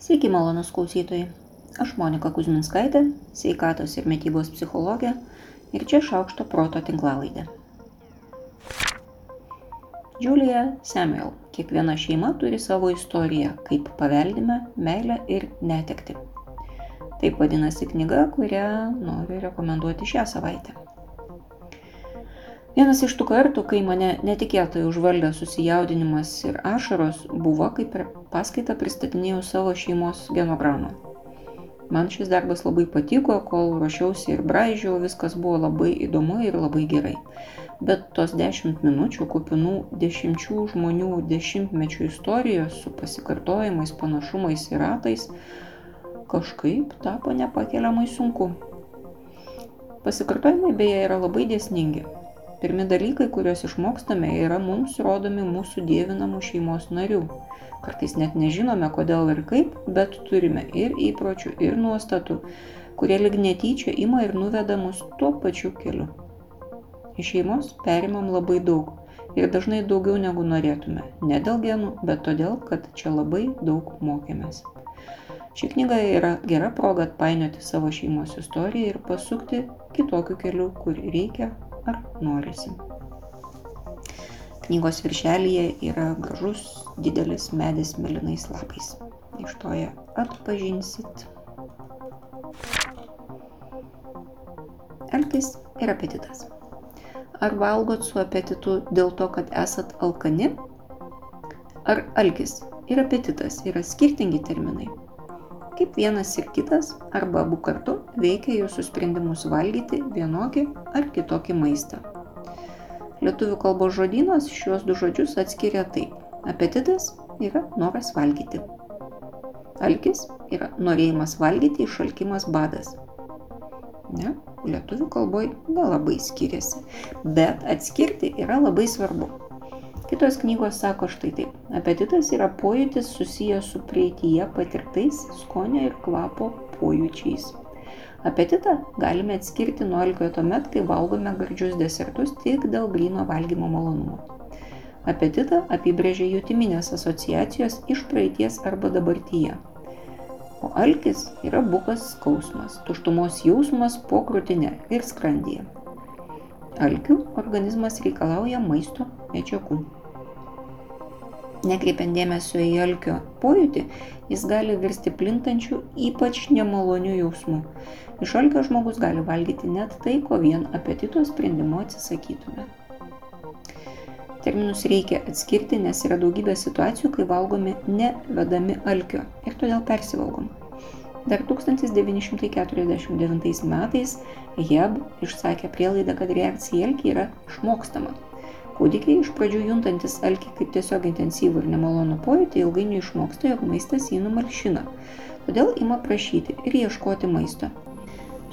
Sveiki, malonus klausytojai. Aš Monika Kuzminskaitė, sveikatos ir mytybos psichologė ir čia šaukšto proto tinklalaidė. Julia Samuel. Kiekviena šeima turi savo istoriją, kaip paveldime meilę ir netekti. Taip vadinasi knyga, kurią noriu rekomenduoti šią savaitę. Vienas iš tų kartų, kai mane netikėtai užvaldė susijaudinimas ir ašaros, buvo, kai per paskaitą pristatinėjau savo šeimos genogramą. Man šis darbas labai patiko, kol ruošiausi ir braižiau, viskas buvo labai įdomu ir labai gerai. Bet tos dešimt minučių kupinų dešimčių žmonių dešimtmečių istorijos su pasikartojimais, panašumais ir ratais kažkaip tapo nepakeliamai sunku. Pasikartojimai beje yra labai dėsningi. Pirmi dalykai, kuriuos išmokstame, yra mums rodomi mūsų dievinamų šeimos narių kartais net nežinome kodėl ir kaip, bet turime ir įpročių, ir nuostatų, kurie lig netyčia ima ir nuveda mus tuo pačiu keliu. Iš šeimos perimam labai daug ir dažnai daugiau negu norėtume. Ne dėl genų, bet todėl, kad čia labai daug mokėmės. Ši knyga yra gera proga atpainioti savo šeimos istoriją ir pasukti kitokiu keliu, kur reikia ar norisi. Knygos viršelyje yra gražus didelis medis melinais lapais. Iš to ją atpažinsit. Alkis ir apetitas. Ar valgot su apetitu dėl to, kad esat alkani? Ar alkis ir apetitas yra skirtingi terminai? Kaip vienas ir kitas, arba abu kartu veikia jūsų sprendimus valgyti vienokį ar kitokį maistą. Lietuvių kalbos žodynas šios du žodžius atskiria taip. Apetitas yra noras valgyti. Alkis yra norėjimas valgyti, išalkimas badas. Ne, lietuvių kalboje nelabai skiriasi, bet atskirti yra labai svarbu. Kitos knygos sako štai taip. Apetitas yra pojūtis susijęs su praeitie patirtais skonio ir kvapo pojūčiais. Apetitą galime atskirti nuo alkio tuomet, kai valgome gardžius desertus tik dėl grino valgymo malonumo. Apetitą apibrėžia jutiminės asociacijos iš praeities arba dabartyje. O alkis yra bukas skausmas, tuštumos jausmas po krūtinė ir skrandyje. Alkių organizmas reikalauja maisto medžiagų. Nekreipiant dėmesio į alkio pojūtį, jis gali virsti plintančių, ypač nemalonių jausmų. Iš alkio žmogus gali valgyti net tai, ko vien apetito sprendimo atsisakytume. Terminus reikia atskirti, nes yra daugybė situacijų, kai valgomi nevedami alkio ir todėl persivalgom. Dar 1949 metais Jeb išsakė prielaidą, kad reakcija į alkį yra išmokstama. Kūdikiai iš pradžių juntantis alkį kaip tiesiog intensyvų ir nemalonų pojūtį ilgainiui išmoksta, jog maistas jį numalšina. Todėl ima prašyti ir ieškoti maisto.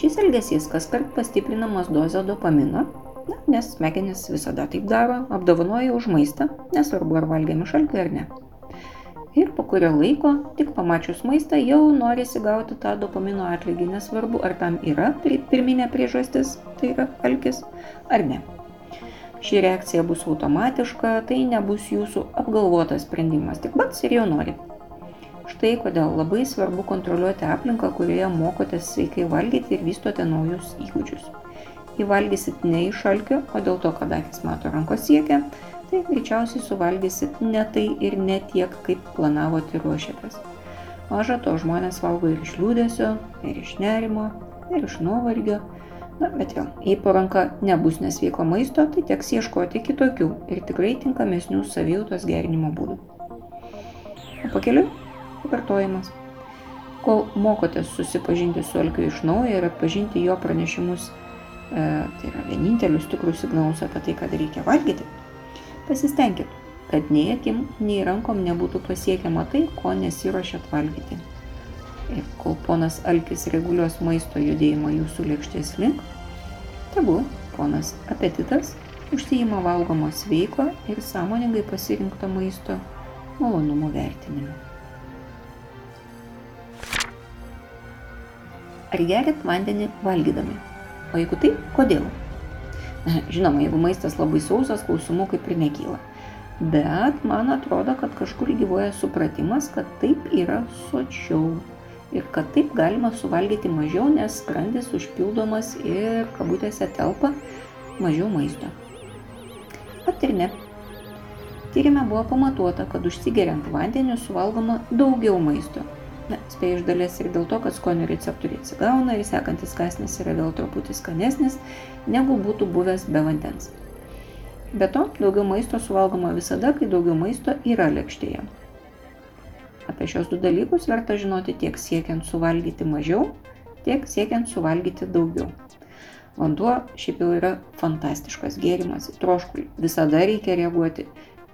Šis elgesys kaskart pastiprinamas dozę dopamino, na, nes smegenys visada taip daro, apdovanoja už maistą, nesvarbu ar valgėme šalkį ar ne. Ir po kurio laiko, tik pamačius maistą, jau norisi gauti tą dopamino atlygį, nesvarbu ar tam yra pirminė priežastis, tai yra alkis, ar ne. Ši reakcija bus automatiška, tai nebus jūsų apgalvotas sprendimas, tik pats ir jau nori. Štai kodėl labai svarbu kontroliuoti aplinką, kurioje mokotės sveikai valgyti ir vystote naujus įgūdžius. Jei valgysit ne iš alkio, o dėl to, kad akis mato rankos siekia, tai greičiausiai suvalgysit ne tai ir ne tiek, kaip planavote ir ruošėtės. Maža to žmonės valgo ir iš liūdėsio, ir iš nerimo, ir iš nuovargio. Na, bet vėl, jei po ranka nebus nesveiko maisto, tai teks ieškoti kitokių ir tikrai tinkamesnių savijautos gerinimo būdų. O pakeliu Pakartojimas. Kol mokotės susipažinti su alkiu iš naujo ir atpažinti jo pranešimus, e, tai yra vienintelius tikrus signalus apie tai, kad reikia valgyti, pasistengit, kad nei akim, nei rankom nebūtų pasiekiama tai, ko nesiuošiat valgyti. Ir kol ponas Alkis reguliuos maisto judėjimą jūsų lėkštės link, tegul ponas apetitas užsijima valgomo sveiko ir sąmoningai pasirinkto maisto malonumų vertinimu. Ar gerit vandenį valgydami? O jeigu taip, kodėl? Žinoma, jeigu maistas labai sausas, klausimų kaip ir nekyla. Bet man atrodo, kad kažkur gyvoja supratimas, kad taip yra sočiau ir kad taip galima suvalgyti mažiau, nes skrandis užpildomas ir kabutėse telpa mažiau maisto. Pat ir ne. Tyrime buvo pamatuota, kad užsigeriant vandeniu suvalgoma daugiau maisto. Na, spėjau iš dalies ir dėl to, kad skonio receptoriai atsigauna ir sekantis kasnis yra vėl truputį skanesnis, negu būtų buvęs be vandens. Be to, daugiau maisto suvalgoma visada, kai daugiau maisto yra lėkštėje. Apie šios du dalykus verta žinoti tiek siekiant suvalgyti mažiau, tiek siekiant suvalgyti daugiau. Vanduo šiaip jau yra fantastiškas gėrimas, troškulį visada reikia reaguoti.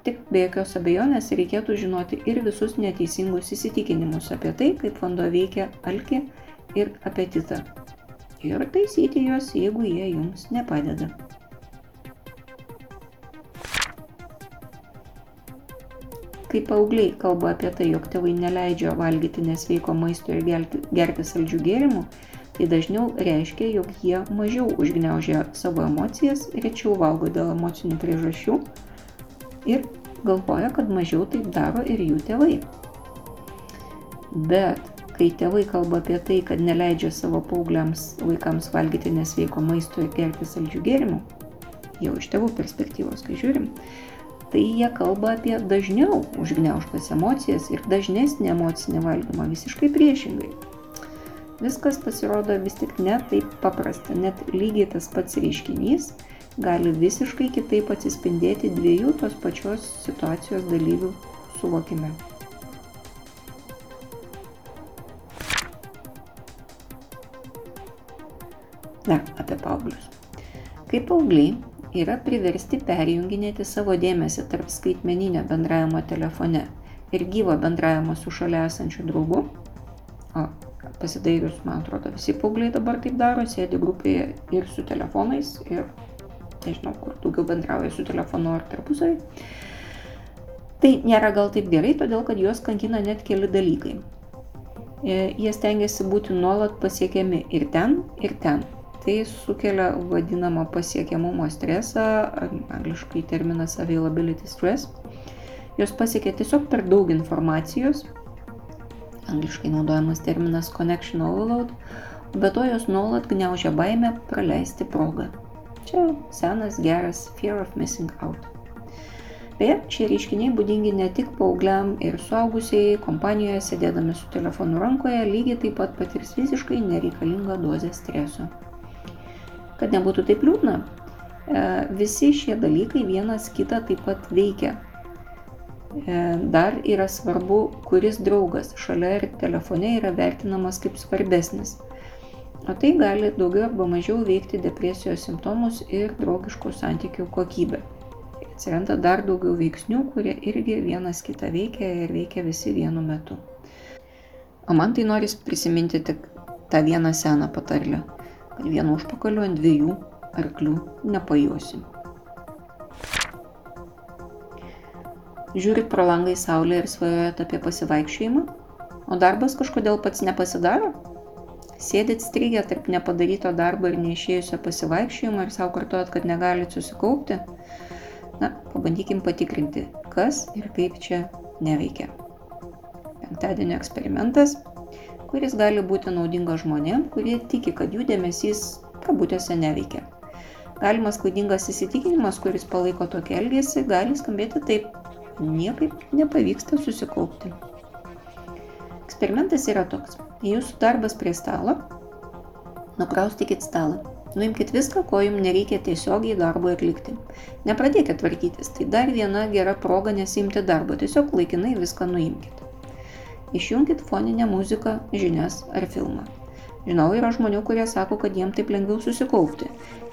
Tik be jokios abejonės reikėtų žinoti ir visus neteisingus įsitikinimus apie tai, kaip vanduo veikia alkį ir apetitą. Ir taisyti juos, jeigu jie jums nepadeda. Kai paaugliai kalba apie tai, jog tėvai neleidžia valgyti nesveiko maisto ir gerti, gerti saldžių gėrimų, tai dažniau reiškia, jog jie mažiau užgneužia savo emocijas, rečiau valgo dėl emocinių priežasčių ir galvoja, kad mažiau taip daro ir jų tėvai. Bet kai tėvai kalba apie tai, kad neleidžia savo paaugliams vaikams valgyti nesveiko maisto ir gerti saldžių gėrimų, jau iš tėvų perspektyvos, kai žiūrim, tai jie kalba apie dažniau užgneuštas emocijas ir dažnesnį emocinį valgymą, visiškai priešingai. Viskas pasirodo vis tik ne taip paprasta, net lygiai tas pats reiškinys gali visiškai kitaip atsispindėti dviejų tos pačios situacijos dalyvių suvokime. Dar apie paauglius. Kaip paaugliai, yra priversti perjunginėti savo dėmesį tarp skaitmeninio bendravimo telefone ir gyvo bendravimo su šalia esančiu draugu. O pasidairius, man atrodo, visi paaugliai dabar taip daro, sėdi grupėje ir su telefonais, ir nežinau, kur daugiau bendrauja su telefonu ar tarpusavį. Tai nėra gal taip gerai, todėl kad juos kankina net keli dalykai. E, jie stengiasi būti nuolat pasiekiami ir ten, ir ten tai sukelia vadinamą pasiekiamumo stresą, angliškai terminas availability stress. Jos pasiekia tiesiog per daug informacijos, angliškai naudojamas terminas connection overload, be to jos nuolat gniaužia baimę praleisti progą. Čia senas geras fear of missing out. Beje, šie reiškiniai būdingi ne tik paaugliam ir suaugusiai, kompanijoje sėdėdami su telefonu rankoje lygiai taip pat patirs visiškai nereikalingą dozę streso. Kad nebūtų taip liūdna, e, visi šie dalykai vienas kitą taip pat veikia. E, dar yra svarbu, kuris draugas šalia ir telefone yra vertinamas kaip svarbesnis. O tai gali daugiau arba mažiau veikti depresijos simptomus ir draugiškų santykių kokybę. Atsiranda dar daugiau veiksnių, kurie irgi vienas kitą veikia ir veikia visi vienu metu. O man tai noris prisiminti tik tą vieną seną patarlę vienu užpakaliu ant dviejų arklių nepajosi. Žiūrit pro langą į saulę ir svajojat apie pasivaikščiojimą, o darbas kažkodėl pats nepasidaro? Sėdit strigę tarp nepadaryto darbo ir neišėjusio pasivaikščiojimo ir savo kartuot, kad negalit susikaupti? Na, pabandykim patikrinti, kas ir kaip čia neveikia. Penktadienio eksperimentas kuris gali būti naudingas žmonėm, kurie tiki, kad jų dėmesys kabutėse neveikia. Galimas klaidingas įsitikinimas, kuris palaiko tokį elgesį, gali skambėti taip - niekaip nepavyksta susikaupti. Eksperimentas yra toks. Jūsų darbas prie stalo, nukraustykit stalą. Nuimkite viską, ko jums nereikia tiesiogiai darbo atlikti. Nepradėkite tvarkytis, tai dar viena gera proga nesimti darbo, tiesiog laikinai viską nuimkite. Išjunkit foninę muziką, žinias ar filmą. Žinau, yra žmonių, kurie sako, kad jiems taip lengviau susikaupti.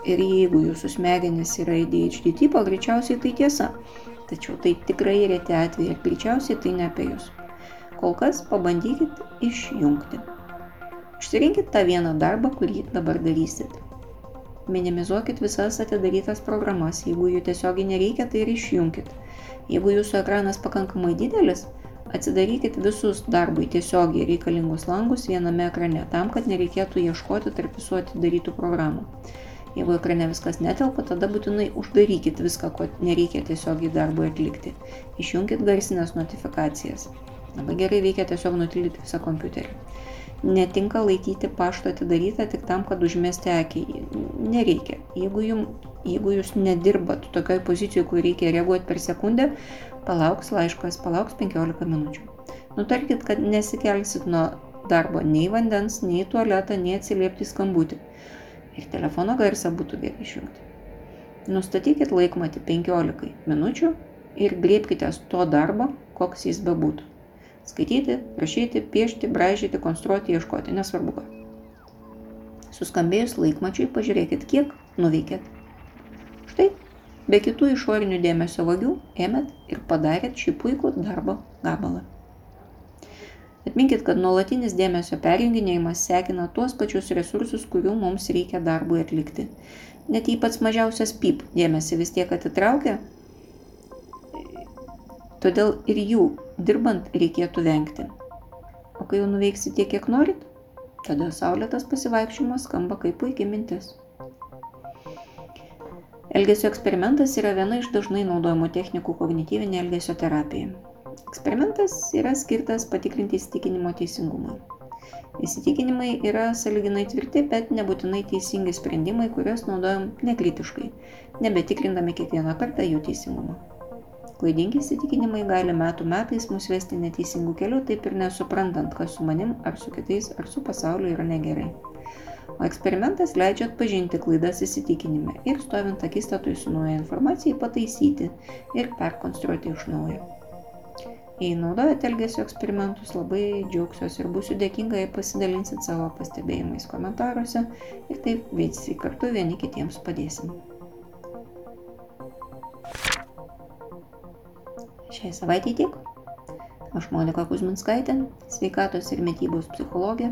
Ir jeigu jūsų smegenys yra ADHD tipo, greičiausiai tai tiesa. Tačiau tai tikrai reti atvejai ir greičiausiai tai ne apie jūs. Kol kas pabandykit išjungti. Išsirinkit tą vieną darbą, kurį dabar darysit. Minimizuokit visas atidarytas programas, jeigu jų tiesiogiai nereikia, tai ir išjungkit. Jeigu jūsų ekranas pakankamai didelis, Atsidarykit visus darbui tiesiogiai reikalingus langus viename ekrane, tam, kad nereikėtų ieškoti tarp visų atidarytų programų. Jeigu ekrane viskas netelpa, tada būtinai uždarykit viską, ko nereikia tiesiogiai darbui atlikti. Išjungit garsinės notifikacijas. Labai gerai veikia tiesiog nutildyti visą kompiuterį. Netinka laikyti paštą atidarytą tik tam, kad užmesti akį. Nereikia. Jeigu, jum, jeigu jūs nedirbat tokioj pozicijoje, kur reikia reaguoti per sekundę, palauks laiškas, palauks 15 minučių. Nutarkit, kad nesikelsit nuo darbo nei vandens, nei tualetą, nei atsiliepti skambutį ir telefono garsą būtų gerai išjungti. Nustatykit laikmatį 15 minučių ir griebkitės to darbo, koks jis bebūtų. Skaityti, rašyti, piešti, bražyti, konstruoti, ieškoti, nesvarbu ką. Suskambėjus laikmačiui pažiūrėkit, kiek nuveikėt. Štai, be kitų išorinių dėmesio vagių ėmėt ir padarėt šį puikų darbo gabalą. Atminkit, kad nuolatinis dėmesio perjunginėjimas sekina tuos pačius resursus, kurių mums reikia darbui atlikti. Net jei pats mažiausias pip dėmesį vis tiek atitraukia, todėl ir jų dirbant reikėtų vengti. O kai jau nuveiksi tiek, kiek norit, tada saulėtas pasivaikščiojimas skamba kaip puikiai mintis. Elgesio eksperimentas yra viena iš dažnai naudojamų technikų kognityvinė elgesio terapija. Eksperimentas yra skirtas patikrinti įsitikinimo teisingumui. Įsitikinimai yra saliginai tvirti, bet nebūtinai teisingi sprendimai, kuriuos naudojam nekritiškai, nebetikrindami kiekvieną kartą jų teisingumą. Klaidingi įsitikinimai gali metų metais mus vesti neteisingų kelių, taip ir nesuprantant, kas su manim ar su kitais ar su pasauliu yra negerai. O eksperimentas leidžia atpažinti klaidas įsitikinime ir stovint akistatui su nauja informacija pataisyti ir perkonstruoti iš naujo. Jei naudojate elgesio eksperimentus, labai džiaugsiuosi ir būsiu dėkinga, jei pasidalinsit savo pastebėjimais komentaruose ir taip visi kartu vieni kitiems padėsim. Šiai savaitai tiek. Aš Monika Kuzminskaitė, sveikatos ir mytybos psichologė,